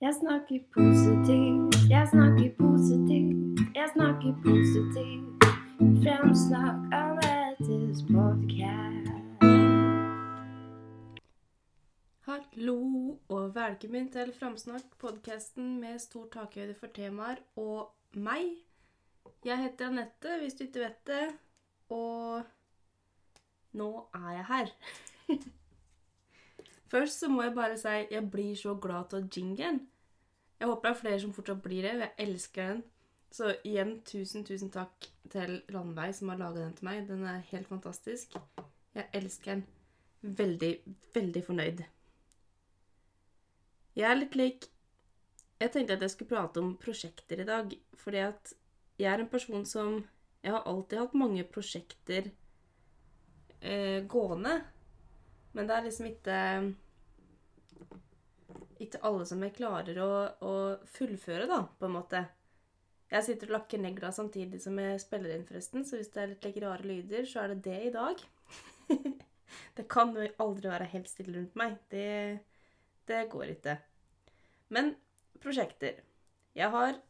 Jeg snakker positivt, jeg snakker positivt, jeg snakker positivt. Fremsnakk Anettes podkast. Hallo og velkommen til Framsnakk, podkasten med stor takhøyde for temaer og meg. Jeg heter Anette, hvis du ikke vet det, og nå er jeg her. Først så må jeg bare si jeg blir så glad av jingen. Jeg håper det er flere som fortsatt blir det. Jeg elsker den. Så igjen, tusen, tusen takk til Ranveig som har laga den til meg. Den er helt fantastisk. Jeg elsker den. Veldig, veldig fornøyd. Jeg er litt lik Jeg tenkte at jeg skulle prate om prosjekter i dag, fordi at jeg er en person som Jeg har alltid hatt mange prosjekter eh, gående. Men det er liksom ikke Ikke alle som jeg klarer å, å fullføre, da, på en måte. Jeg sitter og lakker negla samtidig som jeg spiller inn, forresten, så hvis det er litt like rare lyder, så er det det i dag. det kan jo aldri være helt stille rundt meg. Det, det går ikke. Men prosjekter. Jeg har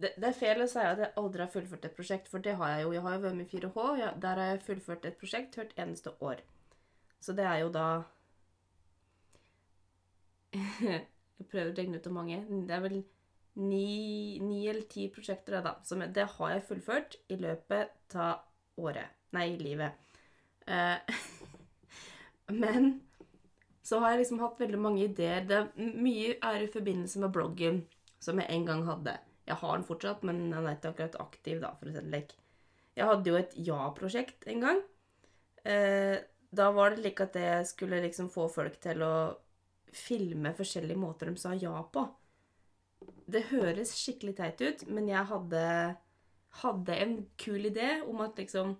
det, er feil å si at jeg aldri har fullført et prosjekt, for det har jeg jo. Jeg har jo vært med i 4H. Ja, der har jeg fullført et prosjekt hvert eneste år. Så det er jo da Jeg prøver å regne ut hvor mange. Det er vel ni, eller ti prosjekter, da. Som det har jeg fullført i løpet av året. Nei, livet. Eh, men så har jeg liksom hatt veldig mange ideer. Det er mye er i forbindelse med bloggen som jeg en gang hadde. Jeg har den fortsatt, men den er ikke akkurat aktiv, da, for å si det slik. Jeg hadde jo et ja-prosjekt en gang. Eh, da var det slik at det skulle liksom få folk til å filme forskjellige måter de sa ja på. Det høres skikkelig teit ut, men jeg hadde, hadde en kul idé om at liksom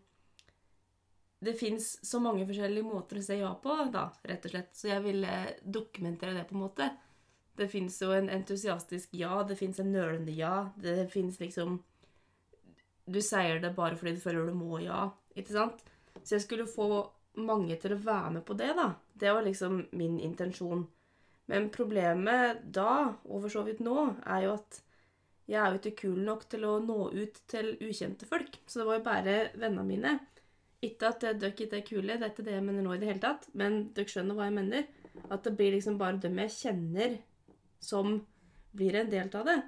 Det fins så mange forskjellige måter å si ja på, da, rett og slett. Så jeg ville dokumentere det, på en måte. Det fins jo en entusiastisk ja, det fins en nølende ja, det fins liksom Du sier det bare fordi du føler du må ja, ikke sant? Så jeg skulle få mange til å være med på det, da. Det var liksom min intensjon. Men problemet da, og for så vidt nå, er jo at jeg er jo ikke kul nok til å nå ut til ukjente folk. Så det var jo bare vennene mine. Ikke at dere ikke er kule, det er ikke det jeg mener nå i det hele tatt, men dere skjønner hva jeg mener. At det blir liksom bare dem jeg kjenner, som blir en del av det.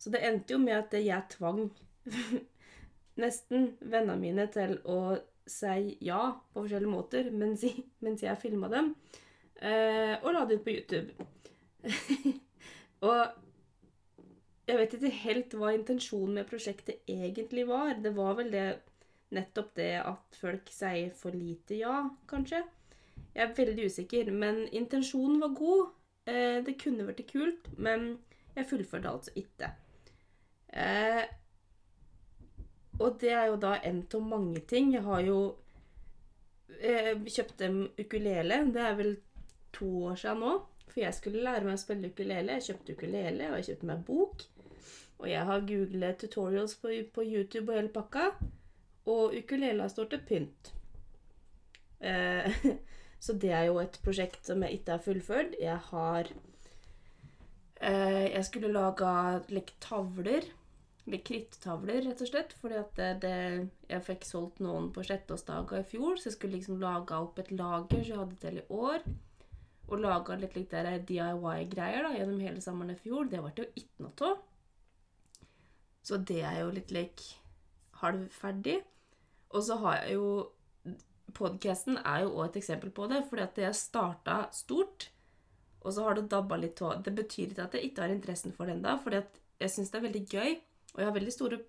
Så det endte jo med at jeg tvang nesten vennene mine til å si ja på forskjellige måter mens mens jeg filma dem, eh, og la det ut på YouTube. og jeg vet ikke helt hva intensjonen med prosjektet egentlig var. Det var vel det nettopp det at folk sier for lite ja, kanskje. Jeg er veldig usikker, men intensjonen var god. Eh, det kunne vært kult, men jeg fullførte altså ikke. Eh, og det er jo da en av mange ting. Jeg har jo eh, kjøpt en ukulele. Det er vel to år siden nå. For jeg skulle lære meg å spille ukulele. Jeg kjøpte ukulele, og jeg kjøpte meg bok. Og jeg har googlet tutorials på, på, YouTube og hele pakka. Og ukulela står til pynt. Eh, så det er jo et prosjekt som jeg ikke har fullført. Jeg har eh, Jeg skulle laga like, tavler krittavler, rett og slett. Fordi at det, det, jeg fikk solgt noen på sjetteårsdaga i fjor, så jeg skulle liksom lage opp et lager så jeg hadde til i år. Og laga litt, litt DIY-greier da, gjennom hele sommeren i fjor. Det ble det jo ikke noe av. Så det er jo litt lik halvferdig. Og så har jeg jo Podkasten er jo òg et eksempel på det, fordi at jeg starta stort. Og så har det dabba litt av. Det betyr ikke at jeg ikke har interessen for det ennå, fordi at jeg syns det er veldig gøy. Og jeg har veldig store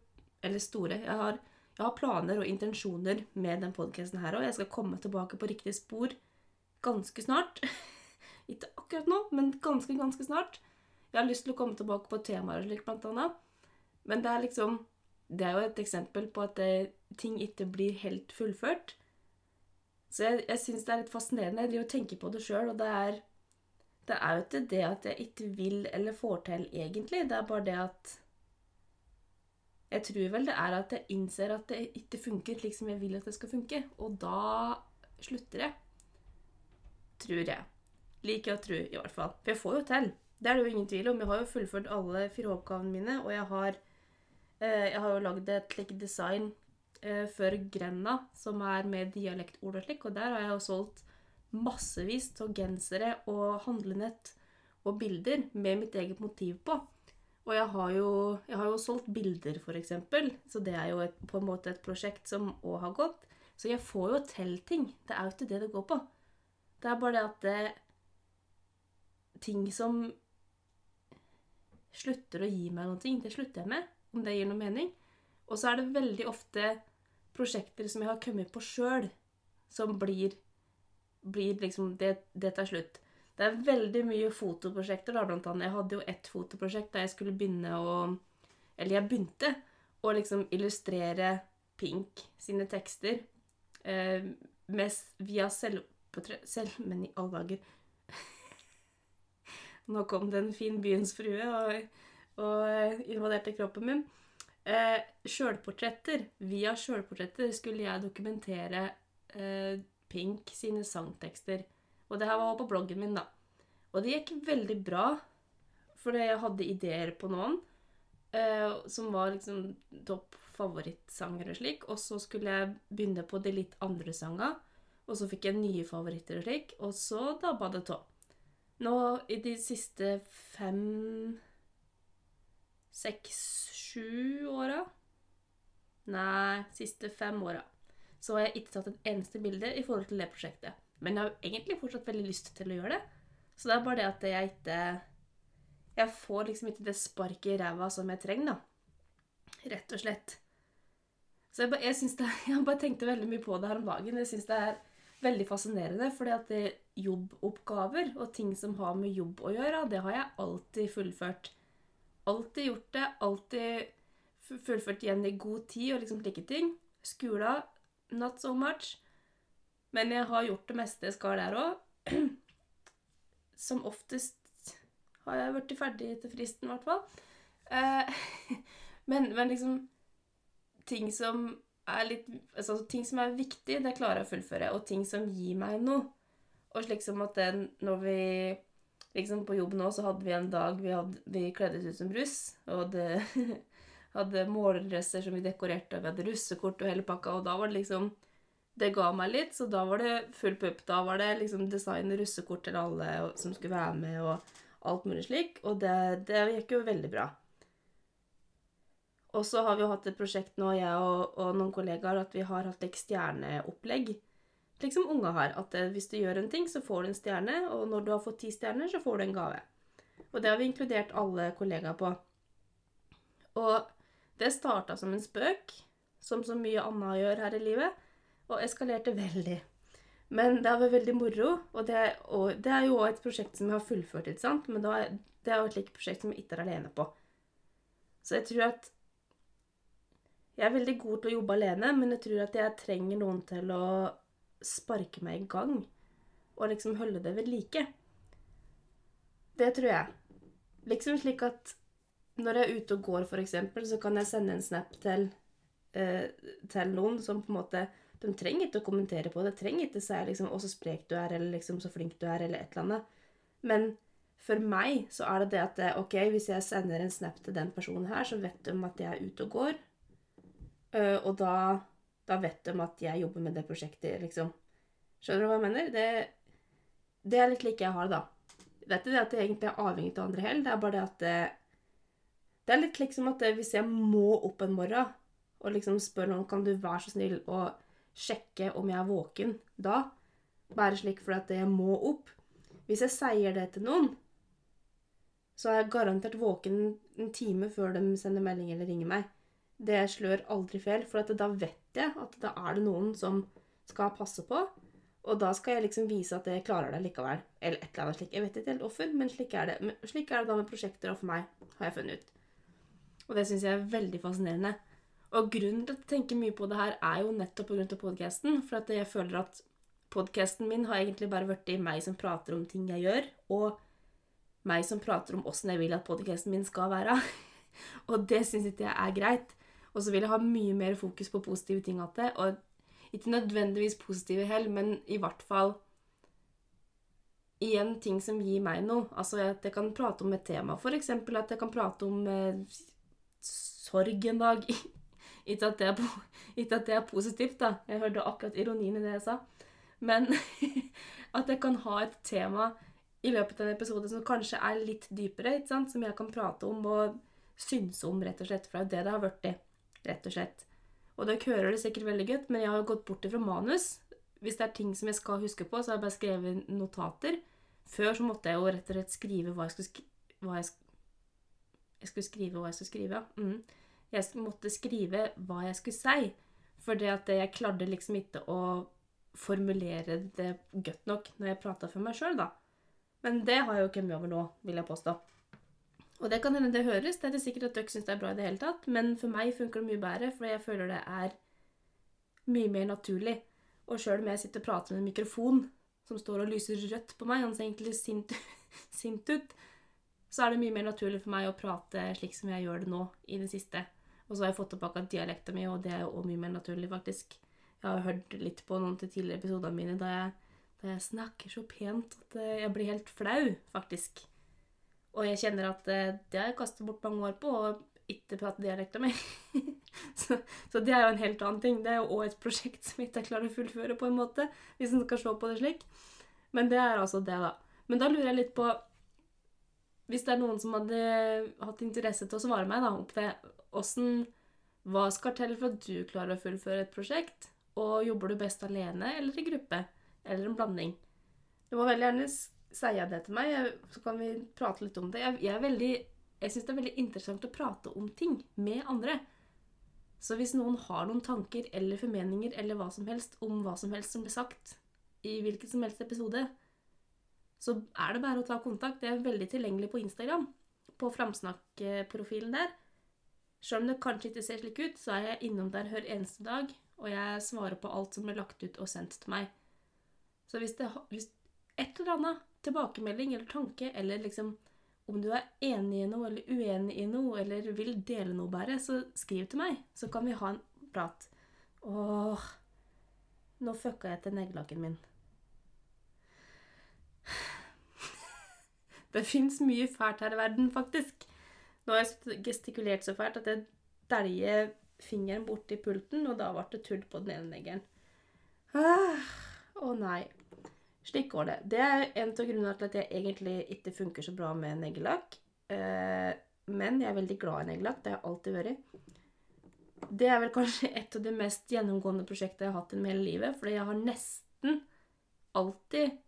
Eller store Jeg har, jeg har planer og intensjoner med den podkasten her òg. Jeg skal komme tilbake på riktig spor ganske snart. Ikke akkurat nå, men ganske, ganske snart. Jeg har lyst til å komme tilbake på temaer og slikt, blant annet. Men det er liksom Det er jo et eksempel på at det, ting ikke blir helt fullført. Så jeg, jeg syns det er litt fascinerende. Jeg driver og tenker på det sjøl, og det er Det er jo ikke det at jeg ikke vil eller får til, egentlig. Det er bare det at jeg tror vel det er at jeg innser at det ikke funker slik som jeg vil at det skal funke. Og da slutter jeg. Tror jeg. Liker å tro, i hvert fall. For jeg får jo til. Det er det jo ingen tvil om. Jeg har jo fullført alle fire oppgavene mine, og jeg har, eh, jeg har jo lagd et slikt design eh, for Grenna, som er med dialektord og slik, og der har jeg jo solgt massevis av gensere og handlenett og bilder med mitt eget motiv på. Og jeg har jo, jeg har jo solgt bilder, eksempel, så det er jo et, på en måte et prosjekt som òg har gått. Så jeg får jo til ting. Det er jo ikke det det går på. Det er bare det at det Ting som slutter å gi meg noe, det slutter jeg med, om det gir noe mening. Og så er det veldig ofte prosjekter som jeg har kommet på sjøl, som blir, blir liksom det, det tar slutt. Det er veldig mye fotoprosjekter, da, blant annet. Jeg hadde jo ett fotoprosjekt der jeg skulle begynne å Eller jeg begynte å liksom illustrere Pink sine tekster eh, med, via selvportrett Selv... Men i alle dager Nå kom det en fin byens frue og, og eh, invaderte kroppen min. Eh, sjølportretter. Via sjølportretter skulle jeg dokumentere eh, Pink sine sangtekster. Og det her var på bloggen min, da. Og det gikk veldig bra, fordi jeg hadde ideer på noen eh, som var liksom topp favorittsanger og slik. Og så skulle jeg begynne på de litt andre sangene. Og så fikk jeg nye favoritter og slik. Og så dabba det tå. Nå i de siste fem Seks, sju åra Nei, siste fem åra. Så har jeg ikke tatt et eneste bilde i forhold til det prosjektet. Men jeg har egentlig fortsatt veldig lyst til å gjøre det. Så det er bare det at jeg ikke Jeg får liksom ikke det sparket i ræva som jeg trenger, da. Rett og slett. Så jeg, bare, jeg, det, jeg bare tenkte veldig mye på det her om dagen. Jeg syns det er veldig fascinerende, fordi at det jobboppgaver og ting som har med jobb å gjøre, det har jeg alltid fullført. Alltid gjort det. Alltid fullført igjen i god tid og liksom slike ting. Skolen not so much. Men jeg har gjort det meste jeg skal der òg. Som oftest har jeg blitt ferdig til fristen, i hvert fall. Eh, men, men liksom ting som er litt altså, Ting som er viktig, det klarer jeg å fullføre. Og ting som gir meg noe. Og slik som at den, når vi liksom På jobb nå så hadde vi en dag vi, hadde, vi kledde oss ut som russ. Og hadde, hadde målerdresser som vi dekorerte, og vi hadde russekort og hele pakka. Og da var det liksom Det ga meg litt, så da var det full pupp. Da var det liksom design russekort til alle som skulle være med, og alt mulig slik. Og det, det gikk jo veldig bra. Og så har vi jo hatt et prosjekt nå, jeg og, og noen kollegaer, at vi har hatt et stjerneopplegg. Slik som unge har. At eh, hvis du gjør en ting, så får du en stjerne, og når du har fått ti stjerner, så får du en gave. Og det har vi inkludert alle kollegaer på. Og det starta som en spøk, som så mye annet gjør her i livet, og eskalerte veldig. Men det har vært veldig moro, og det, er, og det er jo òg et prosjekt som jeg har fullført, ikke sant? men det er jo et like prosjekt som jeg ikke er alene på. Så jeg tror at jeg er veldig god til å jobbe alene, men jeg tror at jeg trenger noen til å sparke meg i gang. Og liksom holde det ved like. Det tror jeg. Liksom slik at når jeg er ute og går, f.eks., så kan jeg sende en snap til, eh, til noen som på en måte De trenger ikke å kommentere på det. De trenger ikke å si liksom, 'Å, så sprek du er', eller liksom 'så flink du er', eller et eller annet. Men for meg så er det det at ok, hvis jeg sender en snap til den personen her, så vet de at jeg er ute og går. Uh, og da, da, vet de at jeg jobber med det prosjektet, liksom. Skjønner du hva jeg mener? Det, det er litt like jeg har det, da. Er ikke det at jeg egentlig er avhengig av andre heller, det er bare det at det, det er litt liksom at hvis jeg må opp en morgen og liksom spør noen kan du være så snill å sjekke om jeg er våken da, bare slik fordi at jeg må opp Hvis jeg sier det til noen, så er jeg garantert våken en time før de sender melding eller ringer meg det slør aldri feil, for da vet jeg at da er det noen som skal passe på. Og da skal jeg liksom vise at jeg klarer det likevel. Eller et eller annet slikt. Jeg vet ikke helt hvorfor, men slik er det. Slik er det da med prosjekter og for meg, har jeg funnet ut. Og det syns jeg er veldig fascinerende. Og grunnen til at jeg tenker mye på det her, er jo nettopp pga. podkasten. For at jeg føler at podkasten min har egentlig bare blitt i meg som prater om ting jeg gjør, og meg som prater om åssen jeg vil at podkasten min skal være. og det syns ikke jeg er greit. Og så vil jeg ha mye mer fokus på positive ting igjen. Og ikke nødvendigvis positive hell, men i hvert fall igjen ting som gir meg noe. Altså at jeg kan prate om et tema. F.eks. at jeg kan prate om eh, sorg en dag. ikke, at det er, positivt, da. Jeg hørte akkurat ironien i det jeg sa. Men at jeg kan ha et tema i løpet av en episode som kanskje er litt dypere, ikke sant? som jeg kan prate om og synse om, rett og slett. For det er det det har blitt, rett og slett. Og dere hører det sikkert veldig godt, men jeg har gått bort ifra manus. Hvis det er ting som jeg skal huske på, så har jeg bare skrevet notater. Før så måtte jeg jo rett og slett skrive hva jeg skulle, skri hva jeg skulle skrive hva jeg skulle skrive. ja. Mm. Jeg måtte skrive hva jeg skulle si. For det at jeg klarte liksom ikke å formulere det godt nok når jeg prata for meg sjøl, da. Men det har jeg jo kommet over nå, vil jeg påstå. Og det kan hende det høres. Det er det sikkert at dere syns det er bra i det hele tatt, men for meg funker det mye bedre, for jeg føler det er mye mer naturlig. Og sjøl om jeg sitter og prater med en mikrofon som står og lyser rødt på meg, han ser egentlig sint, sint ut, så er det mye mer naturlig for meg å prate slik som jeg gjør det nå i det siste. Og så har jeg fått tilbake dialekta mi, og det er jo også mye mer naturlig, faktisk. Jeg har hørt litt på noen til tidligere episoder mine da jeg, da jeg snakker så pent at eh, jeg blir helt flau, faktisk. Og jeg kjenner at eh, det har jeg kastet bort mange år på, å ikke prate dialekta mi. så, så, det er jo en helt annen ting. Det er jo òg et prosjekt som jeg ikke klarer å fullføre, på en måte, hvis en skal se på det slik. Men det er altså det, da. Men da lurer jeg litt på Hvis det er noen som hadde hatt interesse til å svare meg da, opp det åssen Hva skal til for at du klarer å fullføre et prosjekt? Og jobber du best alene eller i gruppe? Eller en blanding? Du må veldig gjerne si det til meg, så kan vi prate litt om det. Jeg, jeg, jeg syns det er veldig interessant å prate om ting med andre. Så hvis noen har noen tanker eller formeninger eller hva som helst om hva som helst som blir sagt i hvilken som helst episode, så er det bare å ta kontakt. Jeg er veldig tilgjengelig på Instagram, på Framsnakk-profilen der. Selv om det kanskje ikke ser slik ut, så er jeg innom der hver eneste dag, og jeg svarer på alt som blir lagt ut og sendt til meg. Så hvis, det, hvis et eller annet tilbakemelding eller tanke, eller liksom om du er enig i noe eller uenig i noe, eller vil dele noe bare, så skriv til meg, så kan vi ha en prat. Åh Nå fucka jeg til neglelakken min. Det fins mye fælt her i verden, faktisk. Nå har jeg gestikulert så fælt at jeg dæljer fingeren borti pulten, og da ble det tull på den ene neglen. Å ah, nei. Slik går det. Det er en av grunnene til at jeg egentlig ikke funker så bra med neglelakk. Eh, men jeg er veldig glad i neglelakk. Det har jeg alltid vært. Det er vel kanskje et av de mest gjennomgående prosjektene jeg har hatt i hele livet. Fordi jeg har nesten alltid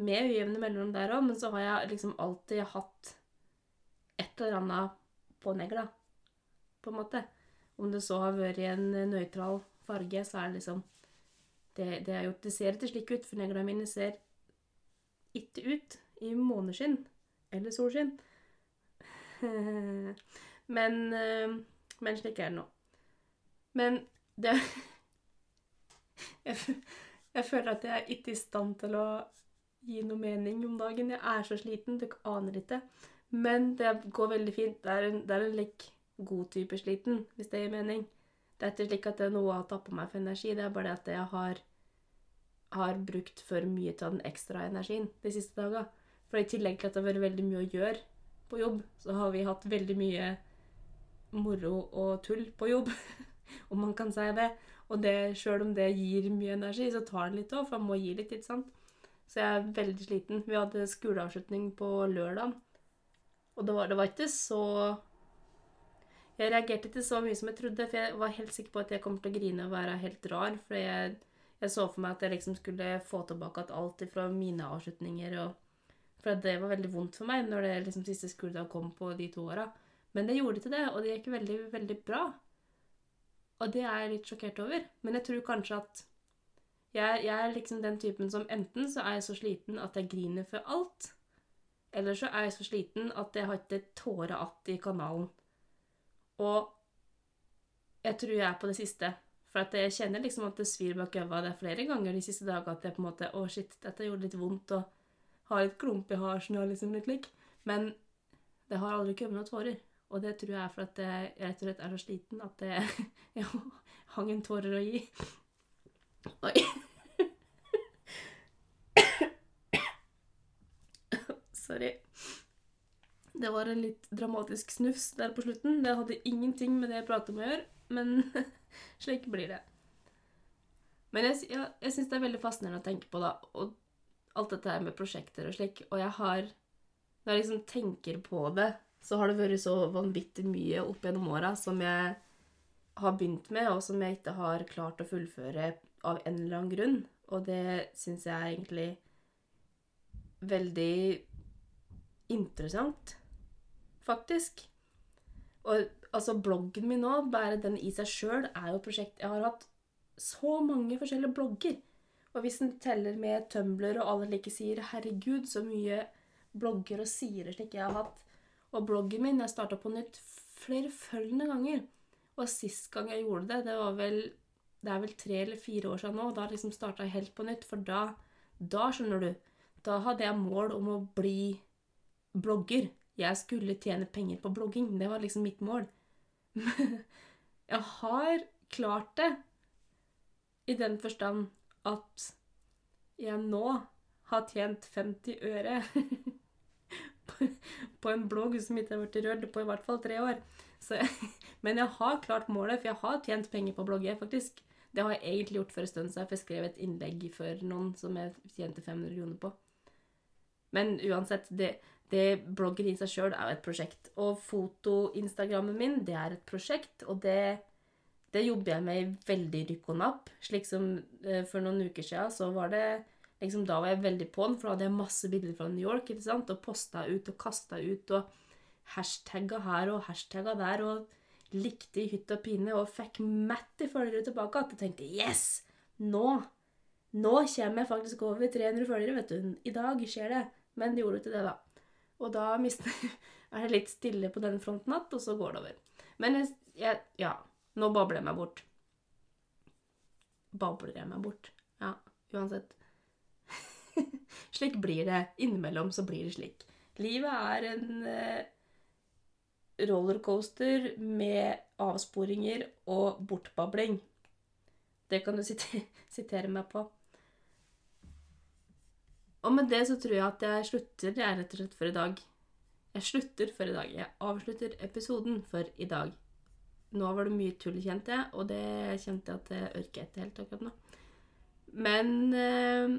Med ujevne mellomrom der òg, men så har jeg liksom alltid hatt et eller annet på negla. På en måte. Om det så har vært en nøytral farge, så er det liksom det, det, gjort, det ser ikke slik ut, for negla mine ser ikke ut i måneskinn eller solskinn. men, eh, men slik er det nå. Men det jeg, jeg, føler at jeg er ikke i stand til å gi noe mening om dagen. Jeg er så sliten. Dere aner ikke. Men det går veldig fint. Det er en, det er en like god type sliten, hvis det gir mening. Det er ikke slik at det er noe å ta på meg for energi, det er bare det at jeg har, har brukt for mye av den ekstra energien de siste dagene. For i tillegg til at det har vært veldig mye å gjøre på jobb, så har vi hatt veldig mye moro og tull på jobb, om man kan si det. Og det, sjøl om det gir mye energi, så tar det litt òg, for man må gi litt, ikke sant. Så jeg er veldig sliten. Vi hadde skoleavslutning på lørdag, og det var, det var ikke så jeg reagerte ikke så mye som jeg trodde, for jeg var helt sikker på at jeg kom til å grine og være helt rar. For jeg, jeg, så for meg at jeg liksom skulle få tilbake alt fra mine avslutninger. og For det var veldig vondt for meg når det liksom siste skoledag kom på de to åra. Men det gjorde ikke det, og det gikk veldig, veldig bra. Og det er jeg litt sjokkert over. Men jeg tror kanskje at jeg, jeg, er liksom den typen som enten så er jeg så sliten at jeg griner for alt, eller så er jeg så sliten at jeg har ikke tårer igjen i kanalen. Og jeg tror jeg er på det siste. For at jeg kjenner liksom at det svir bak øva. Det er flere ganger de siste dagene at jeg på en måte Å, shit, dette gjorde litt vondt, og har litt klump i halsen og liksom litt lik. Men det har aldri kommet noen tårer. Og det tror jeg er for at jeg rett og slett er så sliten at jeg, jeg hang en tårer å gi. Oi. Sorry. Det var en litt dramatisk snufs der på slutten. Det hadde ingenting med det jeg prater om å gjøre, men slik blir det. Men jeg, jeg, jeg syns det er veldig fascinerende å tenke på, da, og alt dette her med prosjekter og slik. Og jeg har Når jeg liksom tenker på det, så har det vært så vanvittig mye opp gjennom åra som jeg har begynt med, og som jeg ikke har klart å fullføre av en eller annen grunn. Og det syns jeg er egentlig veldig interessant, faktisk. Og altså, bloggen min nå, bare den i seg sjøl, er jo et prosjekt Jeg har hatt så mange forskjellige blogger. Og hvis en teller med Tumbler og alle like sier 'herregud, så mye blogger og sider slik jeg har hatt'. Og bloggen min jeg starta på nytt flere følgende ganger. Og sist gang jeg gjorde det, det var vel det er vel tre eller fire år siden nå. Da liksom starta jeg helt på nytt. For da, da, skjønner du, da hadde jeg mål om å bli blogger. Jeg skulle tjene penger på blogging. Det var liksom mitt mål. jeg har klart det i den forstand at jeg nå har tjent 50 øre på en blogg som ikke har blitt rørt på i hvert fall tre år. Jeg, men jeg har klart målet, for jeg har tjent penger på å blogge, faktisk. Det har jeg egentlig gjort for en stund siden, for jeg skrev et innlegg for noen som jeg tjente 500 kroner på. Men uansett, det, det bloggen i seg sjøl er jo et prosjekt. Og foto-instagrammen min, det er et prosjekt, og det det jobber jeg med i veldig rykk og napp. Slik som eh, for noen uker siden, så var det liksom, Da var jeg veldig på den, for da hadde jeg masse bilder fra New York ikke sant? og posta ut og kasta ut og hashtagga her og hashtagga der og likte i hytt og pine og fikk matt i følgere tilbake. At jeg tenkte Yes! Nå! Nå kommer jeg faktisk over 300 følgere, vet du. I dag skjer det. Men det gjorde ikke det, da. Og da mister, er det litt stille på den fronten igjen, og så går det over. Men jeg, Ja. Nå babler jeg meg bort. Babler jeg meg bort? Ja, uansett. slik blir det. Innimellom så blir det slik. Livet er en eh, rollercoaster med avsporinger og bortbabling. Det kan du sitere meg på. Og med det så tror jeg at jeg slutter jeg rett og slett for i dag. Jeg slutter for i dag. Jeg avslutter episoden for i dag. Nå var det mye tull, kjente jeg, og det kjente jeg at jeg orker etter helt akkurat nå. Men eh,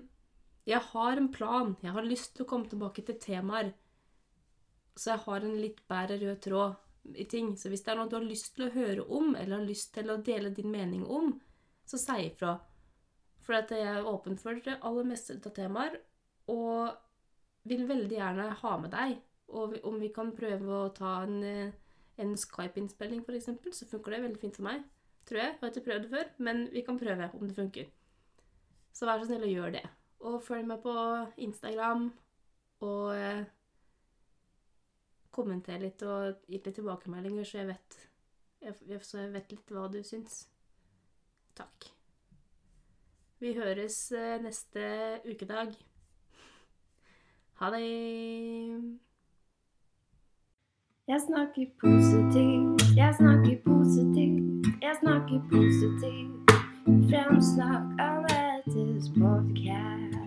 jeg har en plan. Jeg har lyst til å komme tilbake til temaer. Så jeg har en litt bedre rød tråd i ting. Så hvis det er noe du har lyst til å høre om, eller har lyst til å dele din mening om, så si ifra. For jeg er åpen for det aller meste av temaer, og vil veldig gjerne ha med deg. Og om vi kan prøve å ta en eh, en Skype-innspilling, f.eks., så funker det veldig fint for meg. Tror jeg. Jeg har ikke prøvd det før, men vi kan prøve om det funker. Så vær så snill og gjør det. Og følg med på Instagram, og eh, kommenter litt og gi litt tilbakemeldinger, så jeg vet, jeg, så jeg vet litt hva du syns. Takk. Vi høres eh, neste ukedag. Ha det! Jeg snakker positivt, jeg snakker positivt, jeg snakker positivt. Fremsnakk annerledes podcast.